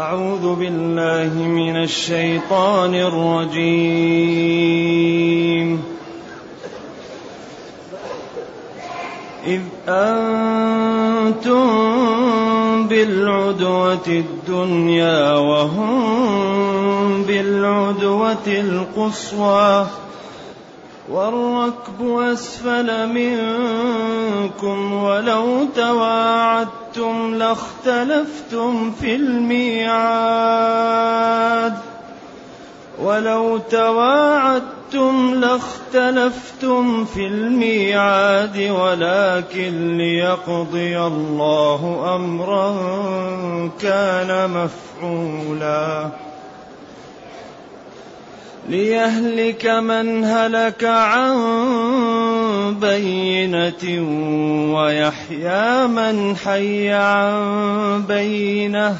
أعوذ بالله من الشيطان الرجيم. إذ أنتم بالعدوة الدنيا وهم بالعدوة القصوى. والركب أسفل منكم ولو تواعدتم لاختلفتم في الميعاد. ولو تواعدتم لاختلفتم في الميعاد ولكن ليقضي الله أمرا كان مفعولا. ليهلك من هلك عن بينة ويحيى من حي عن بينة.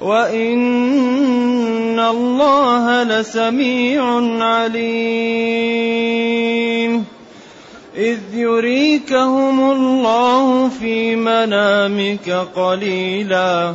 وإن الله لسميع عليم. إذ يريكهم الله في منامك قليلا.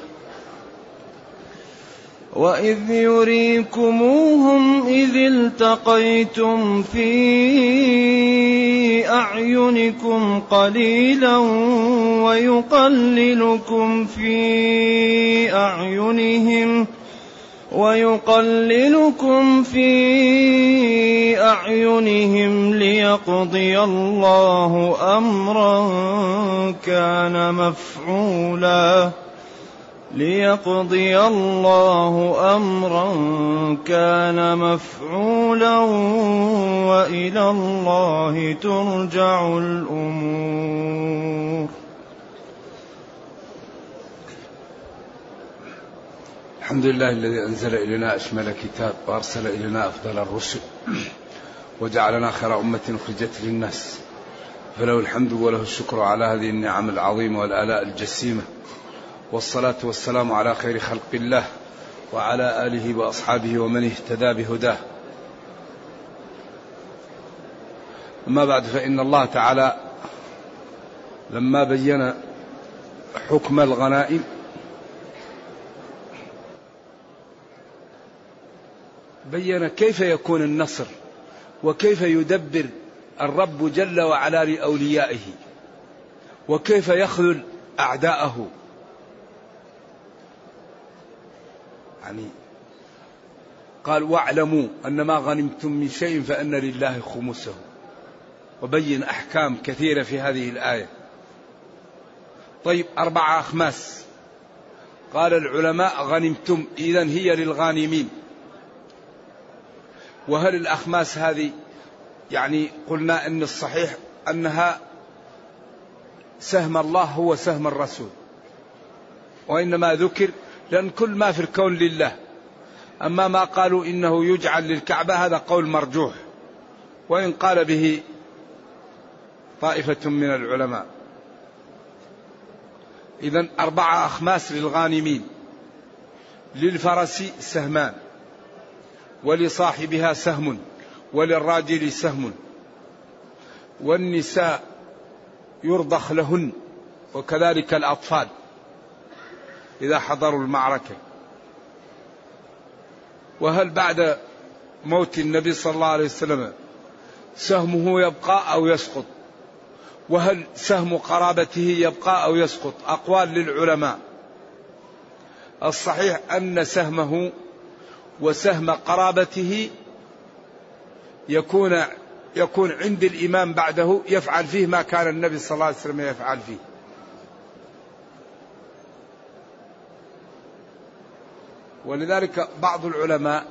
وإذ يريكموهم إذ التقيتم في أعينكم قليلا ويقللكم في أعينهم ويقللكم في أعينهم ليقضي الله أمرا كان مفعولا ليقضي الله أمرا كان مفعولا وإلى الله ترجع الأمور. الحمد لله الذي أنزل إلينا أشمل كتاب وأرسل إلينا أفضل الرسل وجعلنا خير أمة أخرجت للناس. فله الحمد وله الشكر على هذه النعم العظيمة والآلاء الجسيمة. والصلاة والسلام على خير خلق الله وعلى آله وأصحابه ومن اهتدى بهداه. أما بعد فإن الله تعالى لما بين حكم الغنائم بين كيف يكون النصر وكيف يدبر الرب جل وعلا لأوليائه وكيف يخذل أعداءه يعني قال واعلموا أن ما غنمتم من شيء فأن لله خمسه. وبين أحكام كثيرة في هذه الآية. طيب أربعة أخماس. قال العلماء غنمتم إذا هي للغانمين. وهل الأخماس هذه يعني قلنا أن الصحيح أنها سهم الله هو سهم الرسول. وإنما ذكر لأن كل ما في الكون لله. أما ما قالوا إنه يجعل للكعبة هذا قول مرجوح. وإن قال به طائفة من العلماء. إذا أربعة أخماس للغانمين. للفرس سهمان. ولصاحبها سهم. وللراجل سهم. والنساء يرضخ لهن. وكذلك الأطفال. إذا حضروا المعركة. وهل بعد موت النبي صلى الله عليه وسلم سهمه يبقى أو يسقط؟ وهل سهم قرابته يبقى أو يسقط؟ أقوال للعلماء. الصحيح أن سهمه وسهم قرابته يكون يكون عند الإمام بعده يفعل فيه ما كان النبي صلى الله عليه وسلم يفعل فيه. ولذلك بعض العلماء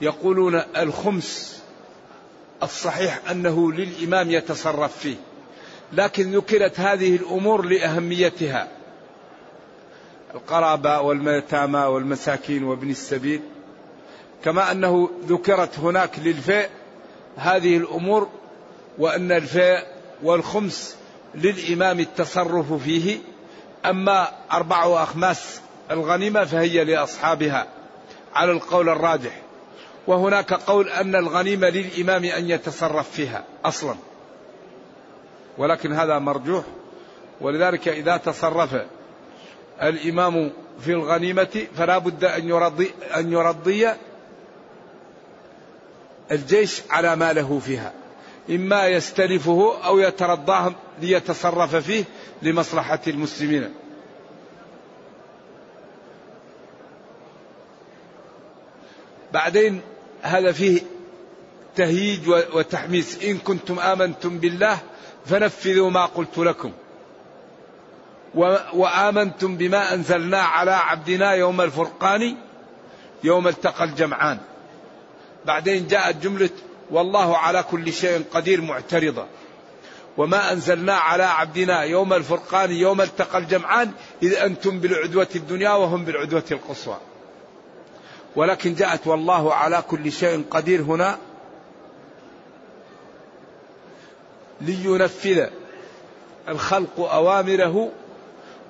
يقولون الخمس الصحيح أنه للإمام يتصرف فيه لكن ذكرت هذه الأمور لأهميتها. القرابة واليتامى والمساكين وابن السبيل. كما أنه ذكرت هناك للفيء هذه الأمور وأن الفيء والخمس للإمام التصرف فيه. أما أربع أخماس الغنيمة فهي لأصحابها. على القول الراجح. وهناك قول أن الغنيمة للإمام أن يتصرف فيها أصلا. ولكن هذا مرجوح. ولذلك إذا تصرف الإمام في الغنيمة فلا بد أن يرضي, أن يرضي الجيش على ما له فيها. إما يستلفه أو يترضاه ليتصرف فيه لمصلحة المسلمين. بعدين هذا فيه تهييج وتحميس. إن كنتم آمنتم بالله فنفذوا ما قلت لكم. وآمنتم بما أنزلنا على عبدنا يوم الفرقان يوم التقى الجمعان. بعدين جاءت جملة والله على كل شيء قدير معترضة. وما أنزلنا على عبدنا يوم الفرقان يوم التقى الجمعان إذ أنتم بالعدوة الدنيا وهم بالعدوة القصوى. ولكن جاءت والله على كل شيء قدير هنا لينفذ الخلق أوامره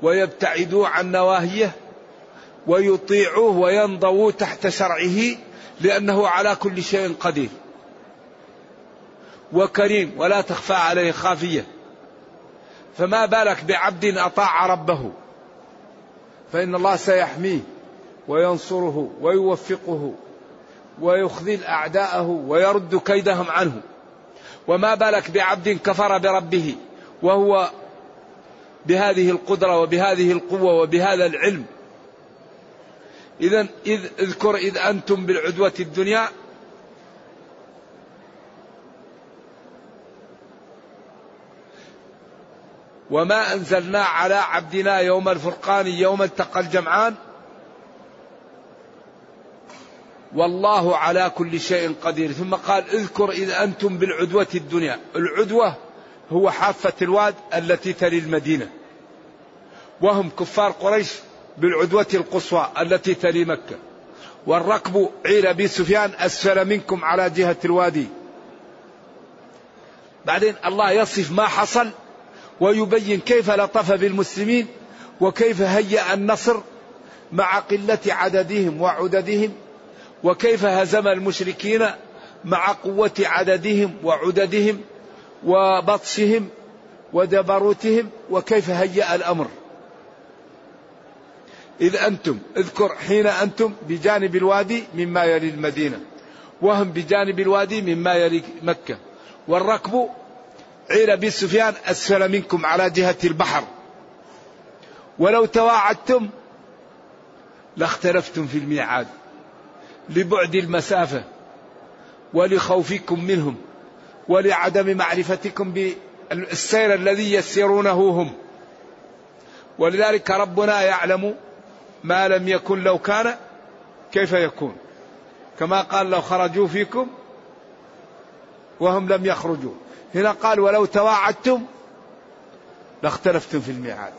ويبتعدوا عن نواهيه ويطيعوه وينضووا تحت شرعه لأنه على كل شيء قدير. وكريم ولا تخفى عليه خافية. فما بالك بعبد أطاع ربه؟ فإن الله سيحميه. وينصره ويوفقه ويخذل أعداءه ويرد كيدهم عنه. وما بالك بعبد كفر بربه وهو بهذه القدرة وبهذه القوة وبهذا العلم. إذا إذ اذكر إذ أنتم بالعدوة الدنيا. وما أنزلنا على عبدنا يوم الفرقان يوم التقى الجمعان. والله على كل شيء قدير. ثم قال اذكر إذ أنتم بالعدوة الدنيا. العدوة هو حافة الواد التي تلي المدينة. وهم كفار قريش بالعدوة القصوى التي تلي مكة. والركب عير أبي سفيان أسفل منكم على جهة الوادي. بعدين الله يصف ما حصل ويبين كيف لطف بالمسلمين وكيف هيأ النصر مع قلة عددهم وعددهم وكيف هزم المشركين مع قوة عددهم وعددهم وبطشهم ودبروتهم وكيف هيأ الأمر؟ إذ أنتم اذكر حين أنتم بجانب الوادي مما يلي المدينة وهم بجانب الوادي مما يلي مكة والركب عير بن سفيان أسفل منكم على جهة البحر. ولو تواعدتم لاختلفتم في الميعاد. لبعد المسافة ولخوفكم منهم ولعدم معرفتكم بالسير الذي يسيرونه هم. ولذلك ربنا يعلم ما لم يكن لو كان كيف يكون. كما قال لو خرجوا فيكم وهم لم يخرجوا. هنا قال ولو تواعدتم لاختلفتم في الميعاد.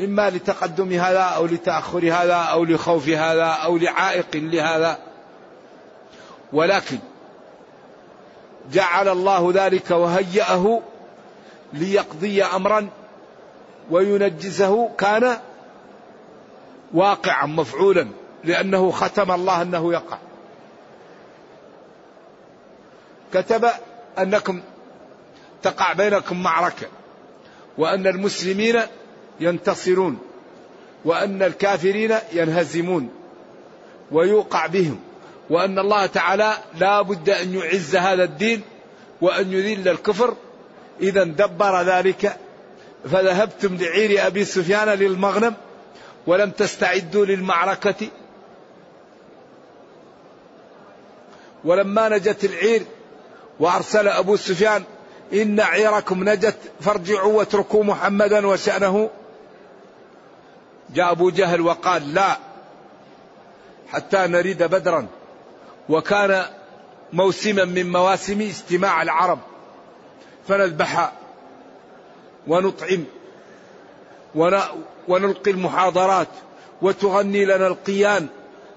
إما لتقدم هذا أو لتأخر هذا أو لخوف هذا أو لعائق لهذا. ولكن جعل الله ذلك وهيأه ليقضي أمرا وينجزه كان واقعا مفعولا لأنه ختم الله أنه يقع. كتب أنكم تقع بينكم معركة وأن المسلمين ينتصرون وأن الكافرين ينهزمون ويوقع بهم وأن الله تعالى لا بد أن يعز هذا الدين وأن يذل الكفر. إذا دبر ذلك فذهبتم لعير أبي سفيان للمغنم ولم تستعدوا للمعركة. ولما نجت العير وأرسل أبو سفيان إن عيركم نجت فارجعوا واتركوا محمدا وشأنه. جاء أبو جهل وقال لا حتى نريد بدرا. وكان موسما من مواسم اجتماع العرب. فنذبح ونطعم ونلقي المحاضرات وتغني لنا القيان.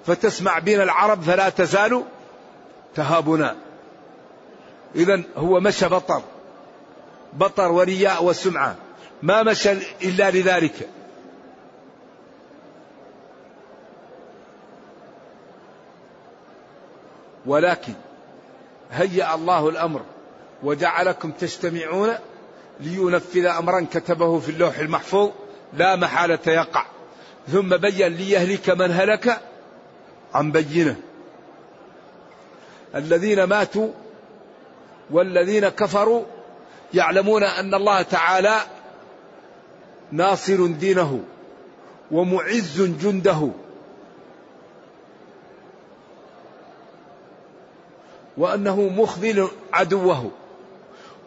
فتسمع بنا العرب فلا تزال تهابنا. إذا هو مشى بطر بطر ورياء وسمعة. ما مشى إلا لذلك. ولكن هيأ الله الأمر وجعلكم تجتمعون لينفذ أمرا كتبه في اللوح المحفوظ لا محالة يقع. ثم بين ليهلك من هلك عن بينة. الذين ماتوا والذين كفروا يعلمون أن الله تعالى ناصر دينه ومعز جنده وأنه مخذل عدوه.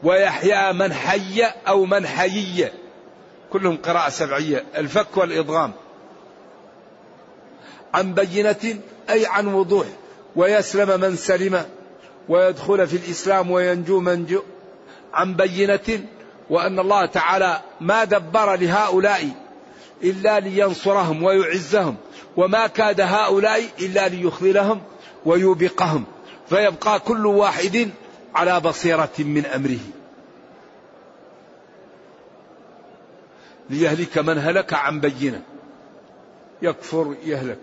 ويحيى من حي أو من حيي. كلهم قراءة سبعية. الفك والادغام عن بينة أي عن وضوح. ويسلم من سلم. ويدخل في الإسلام وينجو من جو. عن بينة وأن الله تعالى ما دبر لهؤلاء إلا لينصرهم ويعزهم. وما كاد هؤلاء إلا ليخذلهم ويوبقهم. فيبقى كل واحد على بصيرة من أمره. ليهلك من هلك عن بينة. يكفر يهلك.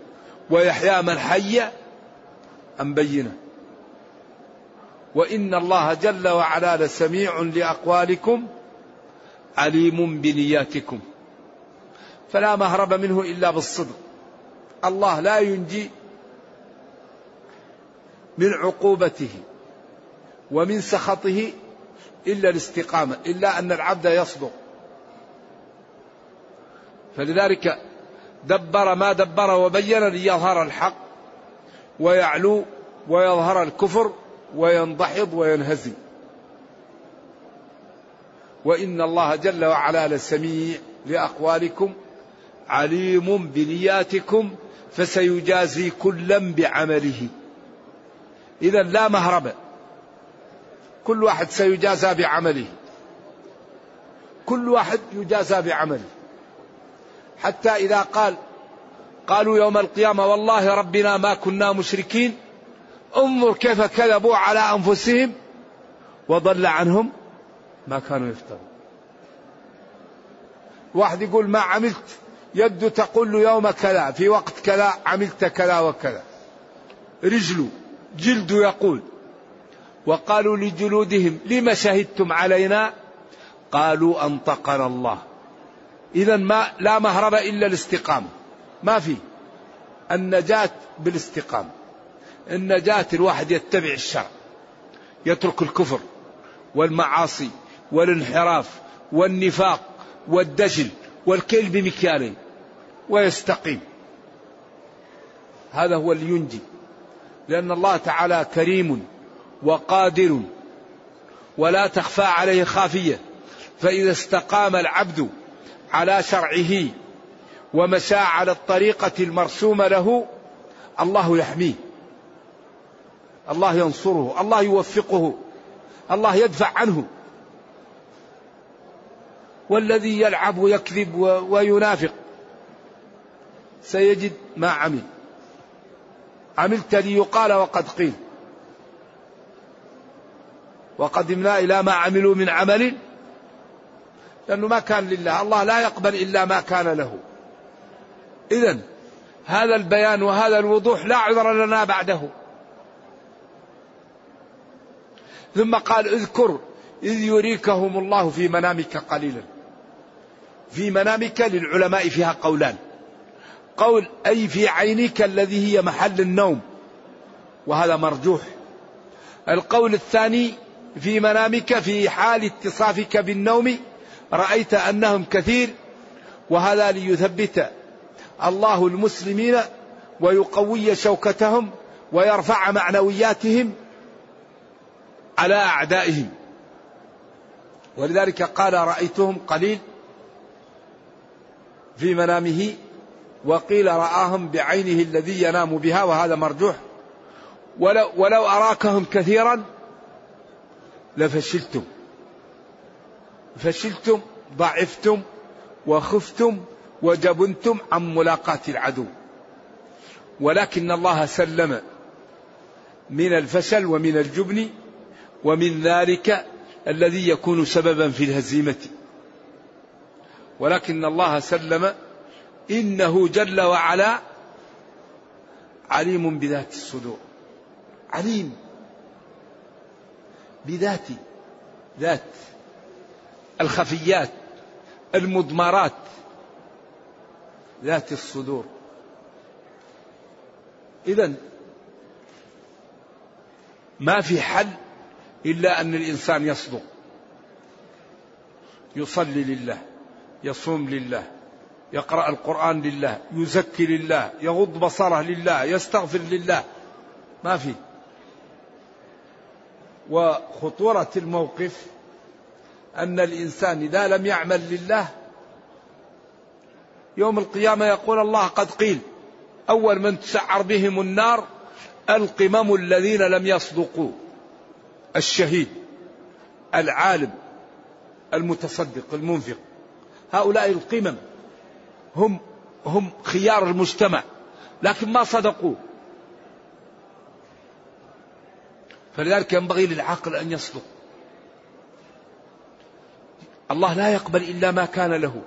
ويحيى من حي عن بينة. وإن الله جل وعلا لسميع لأقوالكم عليم بنياتكم. فلا مهرب منه إلا بالصدق. الله لا ينجي من عقوبته ومن سخطه إلا الاستقامة إلا أن العبد يصدق. فلذلك دبر ما دبر وبين ليظهر الحق ويعلو ويظهر الكفر وينضحض وينهزم. وإن الله جل وعلا لسميع لأقوالكم عليم بنياتكم فسيجازي كلا بعمله. إذا لا مهرب. كل واحد سيجازى بعمله. كل واحد يجازى بعمله. حتى إذا قال قالوا يوم القيامة والله ربنا ما كنا مشركين. انظر كيف كذبوا على أنفسهم وضل عنهم ما كانوا يفترون. واحد يقول ما عملت؟ يد تقول له يوم كذا في وقت كذا عملت كذا وكذا. رجل جلد يقول وقالوا لجلودهم لم شهدتم علينا؟ قالوا أنطقنا الله. إذا ما لا مهرب إلا الاستقامة. ما في. النجاة بالاستقامة. النجاة الواحد يتبع الشرع يترك الكفر والمعاصي والانحراف والنفاق والدجل والكيل بمكيالين. ويستقيم. هذا هو اللي ينجي. لأن الله تعالى كريم وقادر ولا تخفى عليه خافية. فإذا استقام العبد على شرعه ومشى على الطريقة المرسومة له الله يحميه. الله ينصره الله يوفقه الله يدفع عنه. والذي يلعب ويكذب وينافق سيجد ما عمل. عملت ليقال وقد قيل. وقدمنا إلى ما عملوا من عمل لأنه ما كان لله. الله لا يقبل إلا ما كان له. إذا هذا البيان وهذا الوضوح لا عذر لنا بعده. ثم قال اذكر إذ يريكهم الله في منامك قليلا. في منامك للعلماء فيها قولان. قول أي في عينك الذي هي محل النوم وهذا مرجوح. القول الثاني في منامك في حال اتصافك بالنوم رأيت أنهم كثير وهذا ليثبت الله المسلمين ويقوي شوكتهم ويرفع معنوياتهم على أعدائهم. ولذلك قال رأيتهم قليل في منامه وقيل رآهم بعينه الذي ينام بها وهذا مرجوح. ولو, ولو أراكهم كثيرا لفشلتم. فشلتم ضعفتم وخفتم وجبنتم عن ملاقاة العدو. ولكن الله سلم من الفشل ومن الجبن ومن ذلك الذي يكون سببا في الهزيمة. ولكن الله سلم إنه جل وعلا عليم بذات الصدور. عليم بذات ذات الخفيات المضمرات ذات الصدور. إذا ما في حل إلا أن الإنسان يصدق يصلي لله يصوم لله يقرأ القرآن لله يزكي لله يغض بصره لله يستغفر لله. ما في. وخطورة الموقف أن الإنسان إذا لم يعمل لله يوم القيامة يقول الله قد قيل أول من تسعر بهم النار القمم الذين لم يصدقوا. الشهيد العالم المتصدق المنفق. هؤلاء القمم هم هم خيار المجتمع لكن ما صدقوا. فلذلك ينبغي للعاقل أن يصدق. الله لا يقبل إلا ما كان له.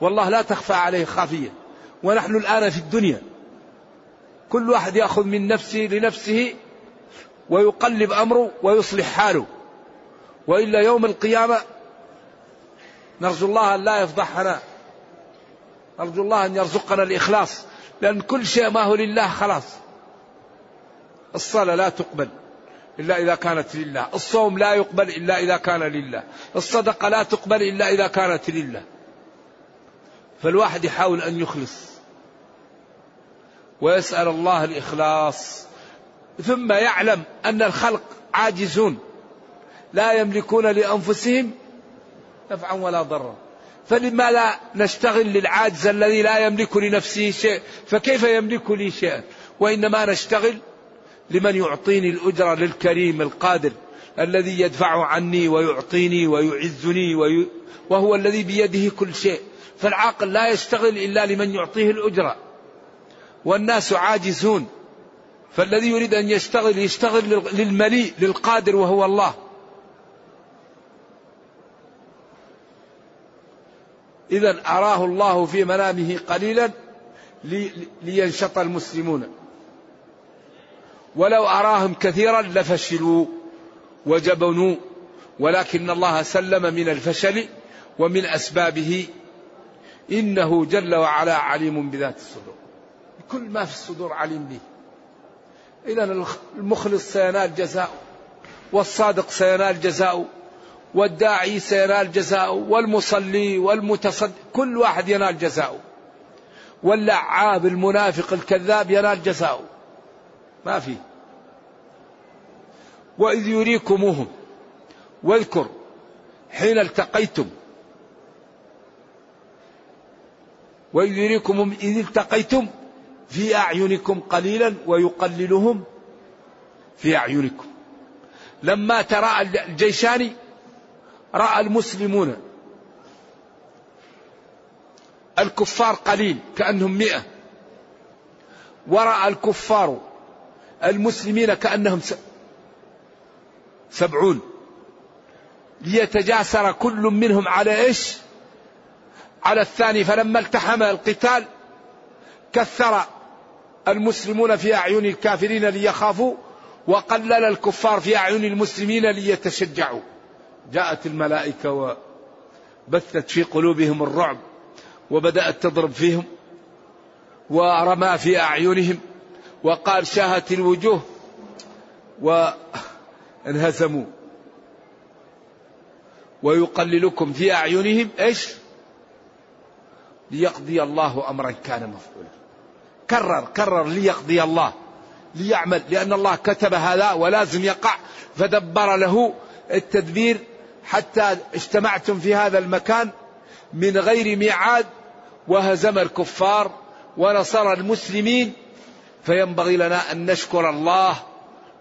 والله لا تخفى عليه خافية. ونحن الآن في الدنيا. كل واحد يأخذ من نفسه لنفسه ويقلب أمره ويصلح حاله. وإلا يوم القيامة نرجو الله أن لا يفضحنا. نرجو الله أن يرزقنا الإخلاص لأن كل شيء ما هو لله خلاص. الصلاة لا تقبل إلا إذا كانت لله. الصوم لا يقبل إلا إذا كان لله. الصدقة لا تقبل إلا إذا كانت لله. فالواحد يحاول أن يخلص ويسأل الله الإخلاص. ثم يعلم أن الخلق عاجزون. لا يملكون لأنفسهم نفعا ولا ضرا. فلما لا نشتغل للعاجز الذي لا يملك لنفسه شيء فكيف يملك لي شيئا؟ وإنما نشتغل لمن يعطيني الأجرة للكريم القادر الذي يدفع عني ويعطيني ويعزني وي... وهو الذي بيده كل شيء. فالعاقل لا يشتغل إلا لمن يعطيه الأجرة والناس عاجزون. فالذي يريد أن يشتغل يشتغل للمليء للقادر وهو الله. إذا أراه الله في منامه قليلا لينشط المسلمون. ولو أراهم كثيرا لفشلوا وجبنوا ولكن الله سلم من الفشل ومن أسبابه. إنه جل وعلا عليم بذات الصدور. كل ما في الصدور عليم به. إذا المخلص سينال جزاؤه والصادق سينال جزاؤه. والداعي سينال جزاؤه والمصلي والمتصدق كل واحد ينال جزاؤه. واللعاب المنافق الكذاب ينال جزاؤه. ما في. وإذ يريكموهم واذكر حين التقيتم. وإذ يريكم إذ التقيتم في أعينكم قليلا ويقللهم في أعينكم. لما ترى الجيشان رأى المسلمون الكفار قليل كأنهم مئة. ورأى الكفار المسلمين كأنهم سبعون. ليتجاسر كل منهم على إيش؟ على الثاني. فلما التحم القتال كثر المسلمون في أعين الكافرين ليخافوا وقلل الكفار في أعين المسلمين ليتشجعوا. جاءت الملائكة وبثت في قلوبهم الرعب وبدأت تضرب فيهم ورمى في أعينهم وقال شاهت الوجوه وانهزموا. ويقللكم في أعينهم إيش؟ ليقضي الله أمرا كان مفعولا. كرر كرر ليقضي الله ليعمل لأن الله كتب هذا ولازم يقع فدبر له التدبير حتى اجتمعتم في هذا المكان من غير ميعاد وهزم الكفار ونصر المسلمين فينبغي لنا أن نشكر الله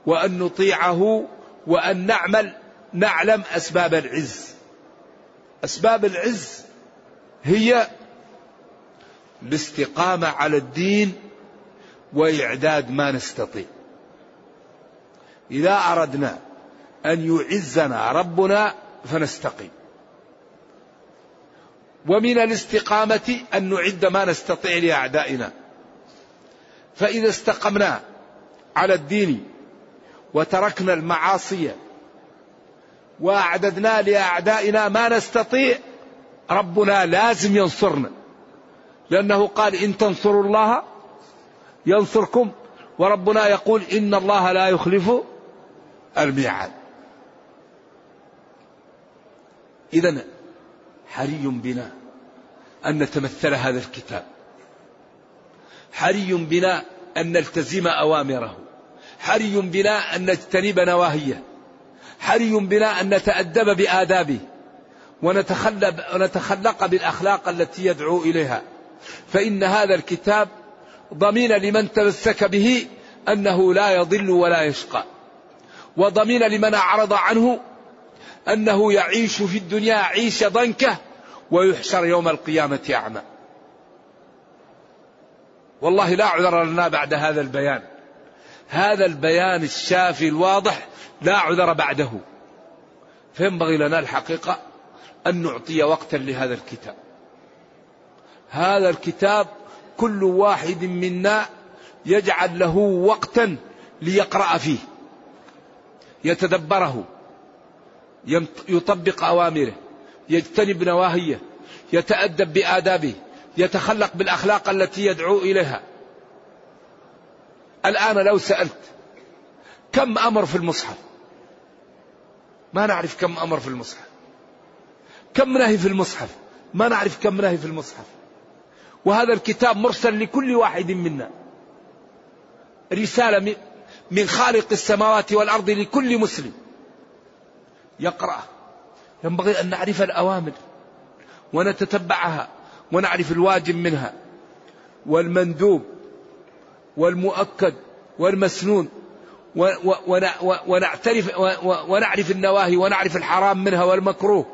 وأن نطيعه وأن نعمل نعلم أسباب العز. أسباب العز هي الاستقامة على الدين وإعداد ما نستطيع إذا أردنا أن يعزنا ربنا فنستقيم. ومن الاستقامة أن نعد ما نستطيع لأعدائنا. فإذا استقمنا على الدين وتركنا المعاصي وأعددنا لأعدائنا ما نستطيع ربنا لازم ينصرنا. لأنه قال إن تنصروا الله ينصركم وربنا يقول إن الله لا يخلف الميعاد. إذا حري بنا أن نتمثل هذا الكتاب. حري بنا أن نلتزم أوامره. حري بنا أن نجتنب نواهيه. حري بنا أن نتأدب بآدابه. ونتخلق بالأخلاق التي يدعو إليها. فإن هذا الكتاب ضمين لمن تمسك به أنه لا يضل ولا يشقى. وضمين لمن أعرض عنه أنه يعيش في الدنيا عيش ضنكة ويحشر يوم القيامة أعمى. والله لا عذر لنا بعد هذا البيان. هذا البيان الشافي الواضح لا عذر بعده. فينبغي لنا الحقيقة أن نعطي وقتا لهذا الكتاب. هذا الكتاب كل واحد منا يجعل له وقتا ليقرأ فيه يتدبره يطبق أوامره يجتنب نواهيه يتأدب بآدابه يتخلق بالأخلاق التي يدعو إليها. الآن لو سألت كم أمر في المصحف؟ ما نعرف كم أمر في المصحف. كم نهي في المصحف؟ ما نعرف كم نهي في المصحف. وهذا الكتاب مرسل لكل واحد منا. رسالة من خالق السماوات والأرض لكل مسلم. يقرأ. ينبغي أن نعرف الأوامر ونتتبعها ونعرف الواجب منها والمندوب والمؤكد والمسنون ونعترف ونعرف النواهي ونعرف الحرام منها والمكروه.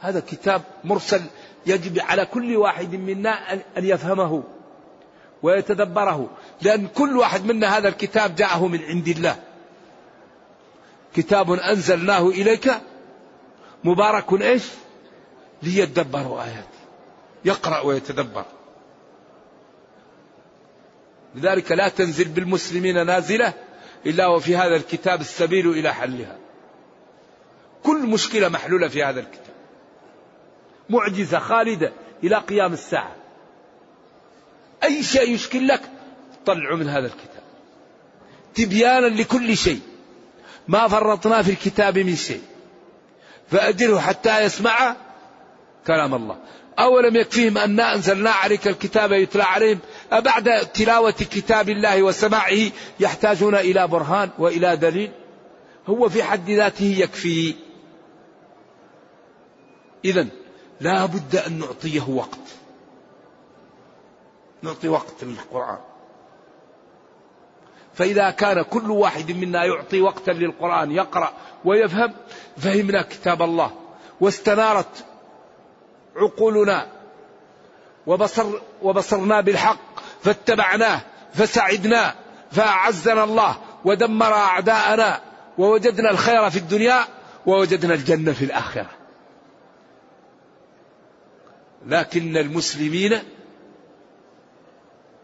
هذا كتاب مرسل يجب على كل واحد منا أن يفهمه ويتدبره لأن كل واحد منا هذا الكتاب جاءه من عند الله. كتاب أنزلناه إليك مبارك إيش؟ ليدبروا آياته يقرأ ويتدبر. لذلك لا تنزل بالمسلمين نازلة إلا وفي هذا الكتاب السبيل إلى حلها. كل مشكلة محلولة في هذا الكتاب. معجزة خالدة إلى قيام الساعة. أي شيء يشكل لك طلعوا من هذا الكتاب. تبيانا لكل شيء. ما فرطنا في الكتاب من شيء. فأجره حتى يسمع كلام الله. أولم يكفيهم أنا أنزلنا عليك الكتاب يتلى عليهم؟ أبعد تلاوة كتاب الله وسماعه يحتاجون إلى برهان وإلى دليل؟ هو في حد ذاته يكفي. إذا لا بد أن نعطيه وقت. نعطي وقت للقرآن فإذا كان كل واحد منا يعطي وقتا للقرآن يقرأ ويفهم فهمنا كتاب الله. واستنارت عقولنا وبصر وبصرنا بالحق فاتبعناه فسعدنا فأعزنا الله ودمر أعداءنا ووجدنا الخير في الدنيا ووجدنا الجنة في الآخرة. لكن المسلمين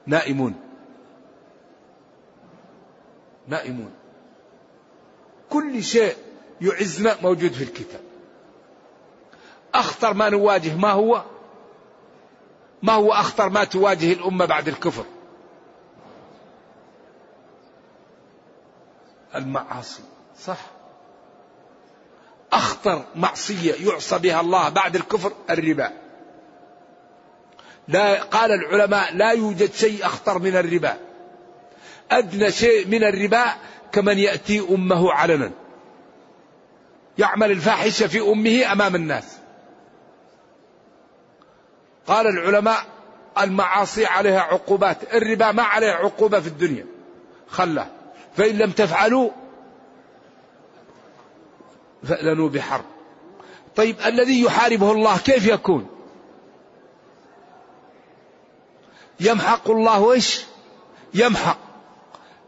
نائمون. نائمون. كل شيء يعزنا موجود في الكتاب. أخطر ما نواجه ما هو؟ ما هو أخطر ما تواجه الأمة بعد الكفر؟ المعاصي. صح. أخطر معصية يعصى بها الله بعد الكفر الربا. لا قال العلماء لا يوجد شيء أخطر من الربا. أدنى شيء من الربا كمن يأتي أمه علنا. يعمل الفاحشة في أمه أمام الناس. قال العلماء المعاصي عليها عقوبات الربا ما عليه عقوبة في الدنيا. خله. فإن لم تفعلوا فأذنوا بحرب. طيب الذي يحاربه الله كيف يكون؟ يمحق الله إيش؟ يمحق.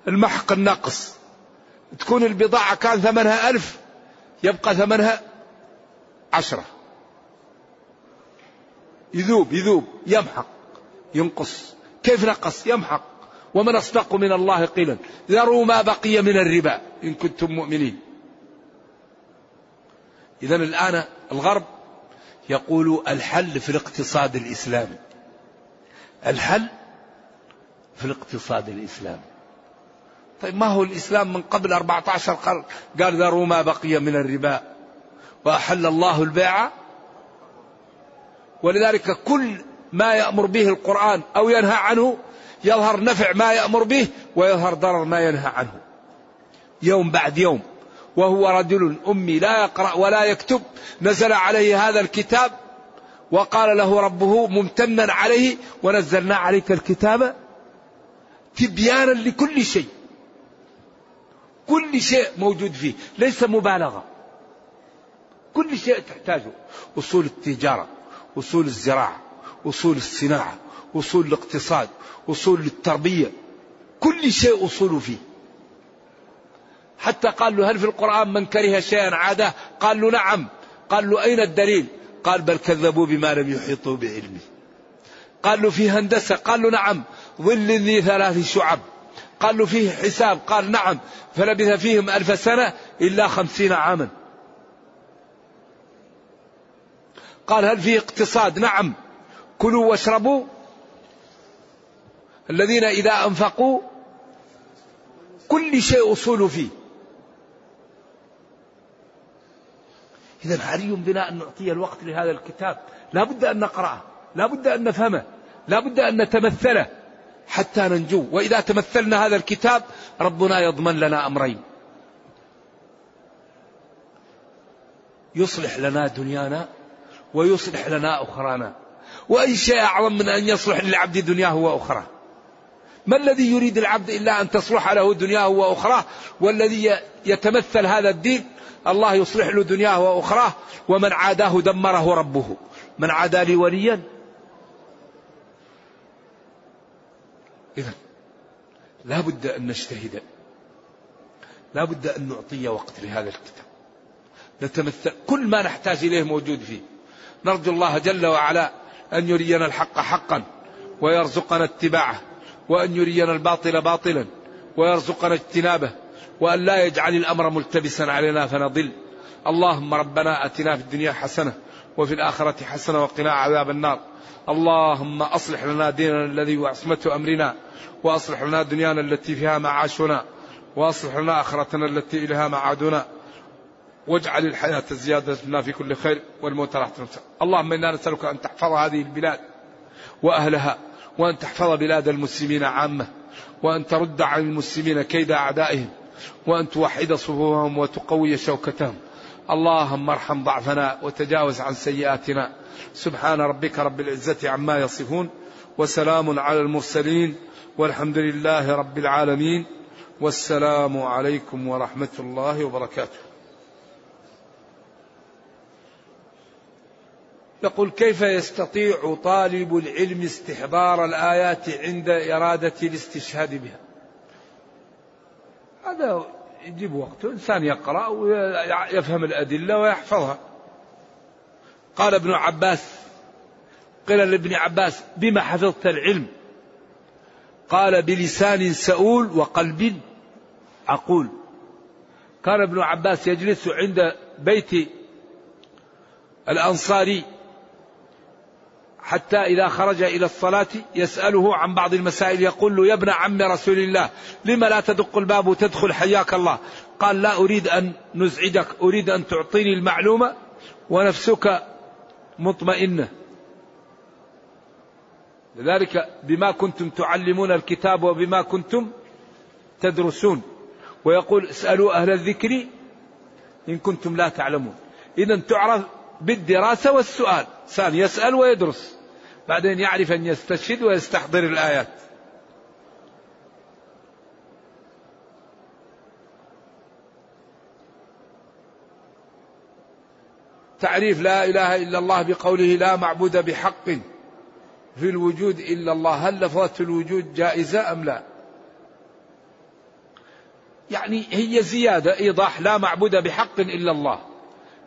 المحق النقص تكون البضاعة كان ثمنها ألف يبقى ثمنها عشرة. يذوب يذوب يمحق ينقص. كيف نقص؟ يمحق. ومن أصدق من الله قيلا. ذروا ما بقي من الربا إن كنتم مؤمنين. إذا الآن الغرب يقول الحل في الاقتصاد الإسلامي. الحل في الاقتصاد الإسلامي. طيب ما هو الإسلام من قبل 14 قرن؟ قال ذروا ما بقي من الربا وأحل الله البيع. ولذلك كل ما يأمر به القرآن أو ينهى عنه يظهر نفع ما يأمر به ويظهر ضرر ما ينهى عنه. يوم بعد يوم. وهو رجل أمي لا يقرأ ولا يكتب. نزل عليه هذا الكتاب وقال له ربه ممتنا عليه ونزلنا عليك الكتاب تبيانا لكل شيء. كل شيء موجود فيه ليس مبالغة. كل شيء تحتاجه. أصول التجارة أصول الزراعة أصول الصناعة أصول الاقتصاد أصول التربية. كل شيء أصول فيه. حتى قال له هل في القرآن من كره شيئا عاده قال له نعم. قال له أين الدليل؟ قال بل كذبوا بما لم يحيطوا بعلمه. قال له في هندسة؟ قال له نعم. ظل ذي ثلاث شعب. قال له فيه حساب. قال نعم فلبث فيهم ألف سنة إلا خمسين عاما. قال هل فيه اقتصاد؟ نعم. كلوا واشربوا. الذين إذا أنفقوا كل شيء أصول فيه. إذا حري بنا أن نعطي الوقت لهذا الكتاب. لا بد أن نقرأه. لا بد أن نفهمه. لا بد أن نتمثله. حتى ننجو. وإذا تمثلنا هذا الكتاب ربنا يضمن لنا أمرين. يصلح لنا دنيانا ويصلح لنا أخرانا. وأي شيء أعظم من أن يصلح للعبد دنياه وأخراه. ما الذي يريد العبد إلا أن تصلح له دنياه وأخراه؟ والذي يتمثل هذا الدين الله يصلح له دنياه وأخراه. ومن عاداه دمره ربه. من عادى لي وليا إذا لا بد أن نجتهد. لا بد أن نعطي وقت لهذا الكتاب. نتمثل. كل ما نحتاج إليه موجود فيه. نرجو الله جل وعلا أن يرينا الحق حقا ويرزقنا اتباعه وأن يرينا الباطل باطلا ويرزقنا اجتنابه وأن لا يجعل الأمر ملتبسا علينا فنضل. اللهم ربنا أتنا في الدنيا حسنة وفي الآخرة حسنة وقنا عذاب النار. اللهم أصلح لنا ديننا الذي هو عصمة أمرنا وأصلح لنا دنيانا التي فيها معاشنا وأصلح لنا آخرتنا التي إليها معادنا. واجعل الحياة زيادة لنا في كل خير والموت راحة اللهم إنا نسألك أن تحفظ هذه البلاد وأهلها وأن تحفظ بلاد المسلمين عامة وأن ترد عن المسلمين كيد أعدائهم وأن توحد صفوفهم وتقوي شوكتهم. اللهم ارحم ضعفنا وتجاوز عن سيئاتنا. سبحان ربك رب العزة عما يصفون وسلام على المرسلين والحمد لله رب العالمين. والسلام عليكم ورحمة الله وبركاته. يقول كيف يستطيع طالب العلم استحضار الآيات عند إرادة الاستشهاد بها؟ هذا يجيب وقته إنسان يقرأ ويفهم الأدلة ويحفظها. قال ابن عباس قيل لابن عباس بما حفظت العلم؟ قال بلسان سؤول وقلب عقول. كان ابن عباس يجلس عند بيت الأنصاري. حتى إذا خرج إلى الصلاة يسأله عن بعض المسائل. يقول له يا ابن عم رسول الله لما لا تدق الباب وتدخل حياك الله؟ قال لا أريد أن نزعجك أريد أن تعطيني المعلومة ونفسك مطمئنة. لذلك بما كنتم تعلمون الكتاب وبما كنتم تدرسون. ويقول اسألوا أهل الذكر إن كنتم لا تعلمون. إذا تعرف بالدراسة والسؤال. إنسان يسأل ويدرس. بعدين يعرف أن يستشهد ويستحضر الآيات. تعريف لا إله إلا الله بقوله لا معبود بحق في الوجود إلا الله. هل لفظة الوجود جائزة أم لا؟ يعني هي زيادة إيضاح لا معبود بحق إلا الله.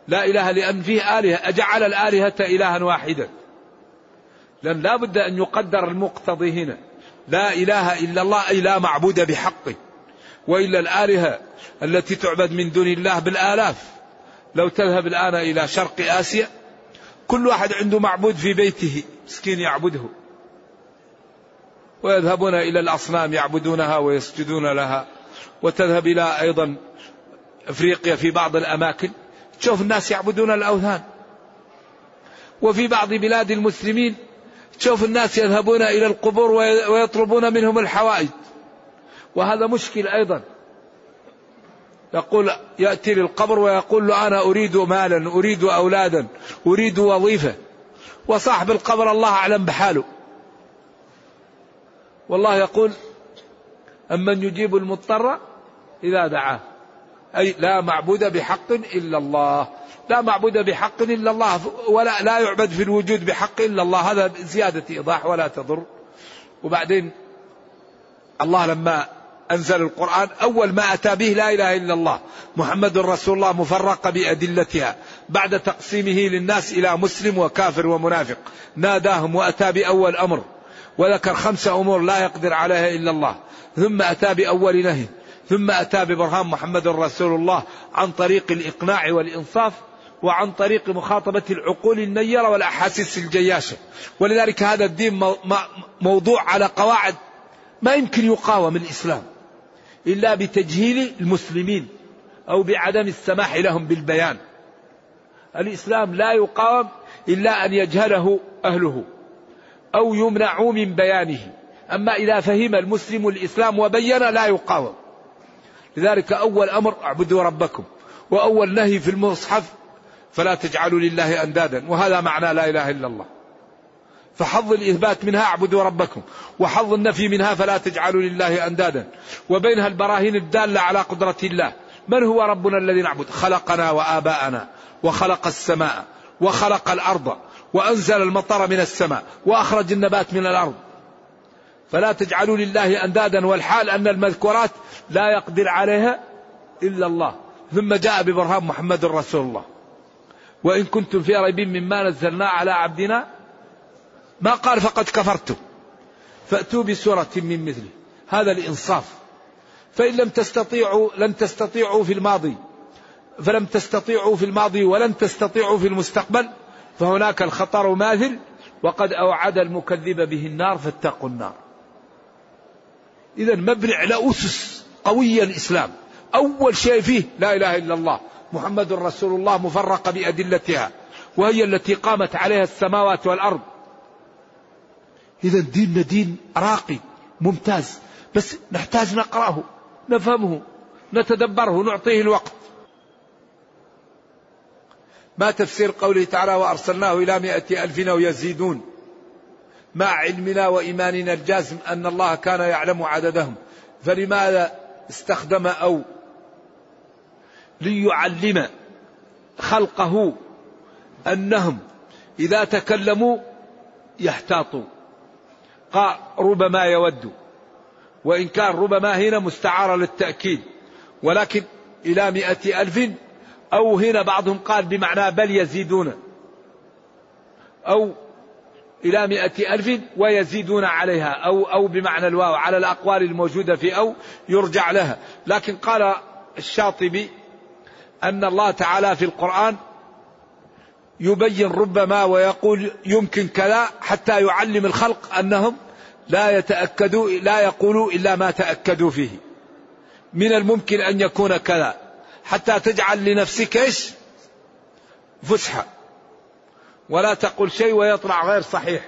لا إله لأن فيه آلهة أجعل الآلهة إلها واحدا لأن لا بد أن يقدر المقتضي هنا. لا إله إلا الله أي لا معبود بحق وإلا الآلهة التي تعبد من دون الله بالآلاف. لو تذهب الآن إلى شرق آسيا كل واحد عنده معبود في بيته مسكين يعبده. ويذهبون إلى الأصنام يعبدونها ويسجدون لها. وتذهب إلى أيضا أفريقيا في بعض الأماكن. تشوف الناس يعبدون الأوثان. وفي بعض بلاد المسلمين تشوف الناس يذهبون إلى القبور ويطلبون منهم الحوائج. وهذا مشكل أيضا. يقول يأتي للقبر ويقول له أنا أريد مالا أريد أولادا أريد وظيفة. وصاحب القبر الله أعلم بحاله. والله يقول أمن يجيب المضطر إذا دعاه. أي لا معبود بحق إلا الله. لا معبود بحق إلا الله ولا لا يعبد في الوجود بحق إلا الله. هذا زيادة إيضاح ولا تضر. وبعدين الله لما أنزل القرآن أول ما أتى به لا إله إلا الله محمد رسول الله مفرقة بأدلتها بعد تقسيمه للناس إلى مسلم وكافر ومنافق. ناداهم وأتى بأول أمر. وذكر خمسة أمور لا يقدر عليها إلا الله. ثم أتى بأول نهي. ثم أتى ببرهان محمد رسول الله عن طريق الإقناع والإنصاف. وعن طريق مخاطبة العقول النيرة والأحاسيس الجياشة. ولذلك هذا الدين موضوع على قواعد ما يمكن يقاوم الإسلام. إلا بتجهيل المسلمين أو بعدم السماح لهم بالبيان. الإسلام لا يقاوم إلا أن يجهله أهله أو يمنعوا من بيانه. أما إذا فهم المسلم الإسلام وبين لا يقاوم. لذلك أول أمر اعبدوا ربكم. وأول نهي في المصحف فلا تجعلوا لله أندادا. وهذا معنى لا إله إلا الله. فحظ الإثبات منها اعبدوا ربكم وحظ النفي منها فلا تجعلوا لله أندادا. وبينها البراهين الدالة على قدرة الله. من هو ربنا الذي نعبد؟ خلقنا وآباءنا وخلق السماء وخلق الأرض وأنزل المطر من السماء وأخرج النبات من الأرض. فلا تجعلوا لله أندادا. والحال أن المذكورات لا يقدر عليها إلا الله. ثم جاء ببرهان محمد رسول الله. وإن كنتم في ريب مما نزلنا على عبدنا ما قال فقد كفرتم فأتوا بسورة من مثله. هذا الإنصاف. فإن لم تستطيعوا لن تستطيعوا في الماضي. فلم تستطيعوا في الماضي ولن تستطيعوا في المستقبل. فهناك الخطر ماثل وقد أوعد المكذب به النار فاتقوا النار. إذا مبني على أسس قوية الإسلام. أول شيء فيه لا إله إلا الله. محمد رسول الله مفرقة بأدلتها وهي التي قامت عليها السماوات والأرض. إذا ديننا دين راقي ممتاز بس نحتاج نقرأه نفهمه نتدبره نعطيه الوقت. ما تفسير قوله تعالى وأرسلناه إلى مائة ألف أو يزيدون؟ مع علمنا وإيماننا الجازم أن الله كان يعلم عددهم. فلماذا استخدم أو ليعلم خلقه أنهم إذا تكلموا يحتاطوا. قال ربما يود وإن كان ربما هنا مستعارة للتأكيد. ولكن إلى مئة ألف أو هنا بعضهم قال بمعنى بل يزيدون. أو إلى مئة ألف ويزيدون عليها. أو أو بمعنى الواو على الأقوال الموجودة في أو يرجع لها. لكن قال الشاطبي أن الله تعالى في القرآن يبين ربما ويقول يمكن كذا حتى يعلم الخلق أنهم لا يتأكدوا لا يقولوا إلا ما تأكدوا فيه. من الممكن أن يكون كذا. حتى تجعل لنفسك إيش؟ فسحة. ولا تقل شيء ويطلع غير صحيح.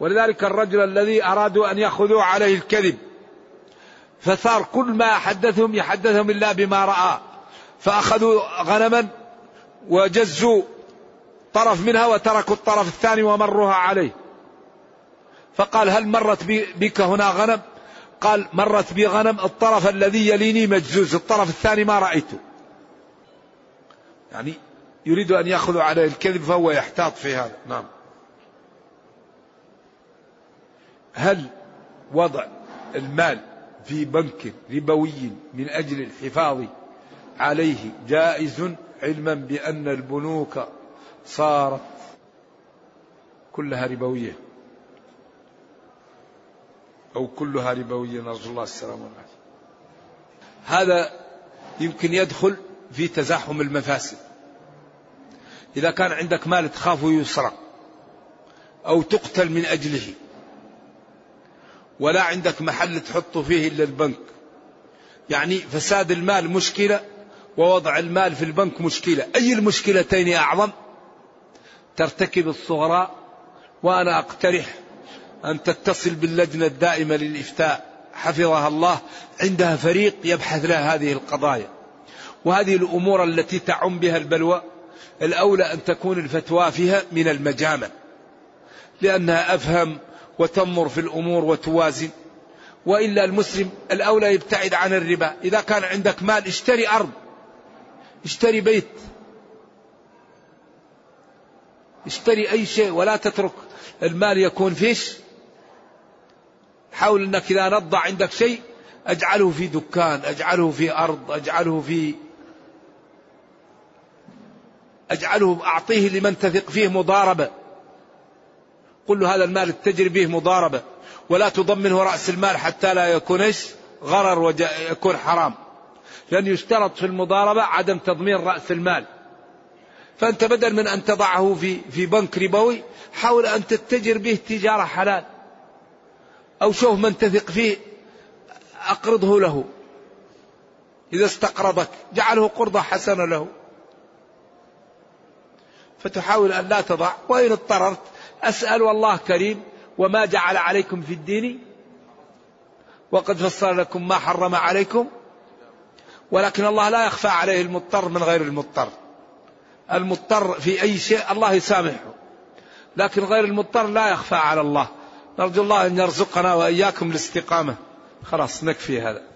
ولذلك الرجل الذي أرادوا أن يأخذوا عليه الكذب فصار كل ما حدثهم يحدثهم إلا بما رأى. فأخذوا غنما وجزوا طرف منها وتركوا الطرف الثاني ومروها عليه. فقال هل مرت بك هنا غنم؟ قال مرت بي غنم الطرف الذي يليني مجزوز الطرف الثاني ما رأيته. يعني يريد أن يأخذ عليه الكذب فهو يحتاط في هذا. نعم. هل وضع المال في بنك ربوي من أجل الحفاظ عليه جائز علما بأن البنوك صارت كلها ربوية. أو كلها ربوية نرجو الله السلامة والعافية. هذا يمكن يدخل في تزاحم المفاسد. إذا كان عندك مال تخاف يسرق أو تقتل من أجله ولا عندك محل تحطه فيه إلا البنك. يعني فساد المال مشكلة ووضع المال في البنك مشكلة. أي المشكلتين أعظم؟ ترتكب الصغرى وأنا أقترح أن تتصل باللجنة الدائمة للإفتاء. حفظها الله. عندها فريق يبحث لها هذه القضايا. وهذه الأمور التي تعم بها البلوى الأولى أن تكون الفتوى فيها من المجامع لأنها أفهم وتنظر في الأمور وتوازن. وإلا المسلم الأولى يبتعد عن الربا. إذا كان عندك مال اشتري أرض. اشتري بيت. اشتري أي شيء ولا تترك. المال يكون فيش. حاول أنك إذا نضع عندك شيء أجعله في دكان أجعله في أرض أجعله في أجعله أعطيه لمن تثق فيه مضاربة. قل له هذا المال تجري به مضاربة. ولا تضمنه رأس المال حتى لا يكون غرر ويكون حرام. لأن يشترط في المضاربة عدم تضمين رأس المال. فأنت بدل من أن تضعه في في بنك ربوي حاول أن تتجر به تجارة حلال. أو شوف من تثق فيه أقرضه له. إذا استقرضك جعله قرضة حسنة له. فتحاول أن لا تضع. وإن اضطررت أسأل والله كريم وما جعل عليكم في الدين وقد فصل لكم ما حرم عليكم. ولكن الله لا يخفى عليه المضطر من غير المضطر. المضطر في أي شيء الله يسامحه. لكن غير المضطر لا يخفى على الله. نرجو الله أن يرزقنا وإياكم الاستقامة. خلاص نكفي هذا.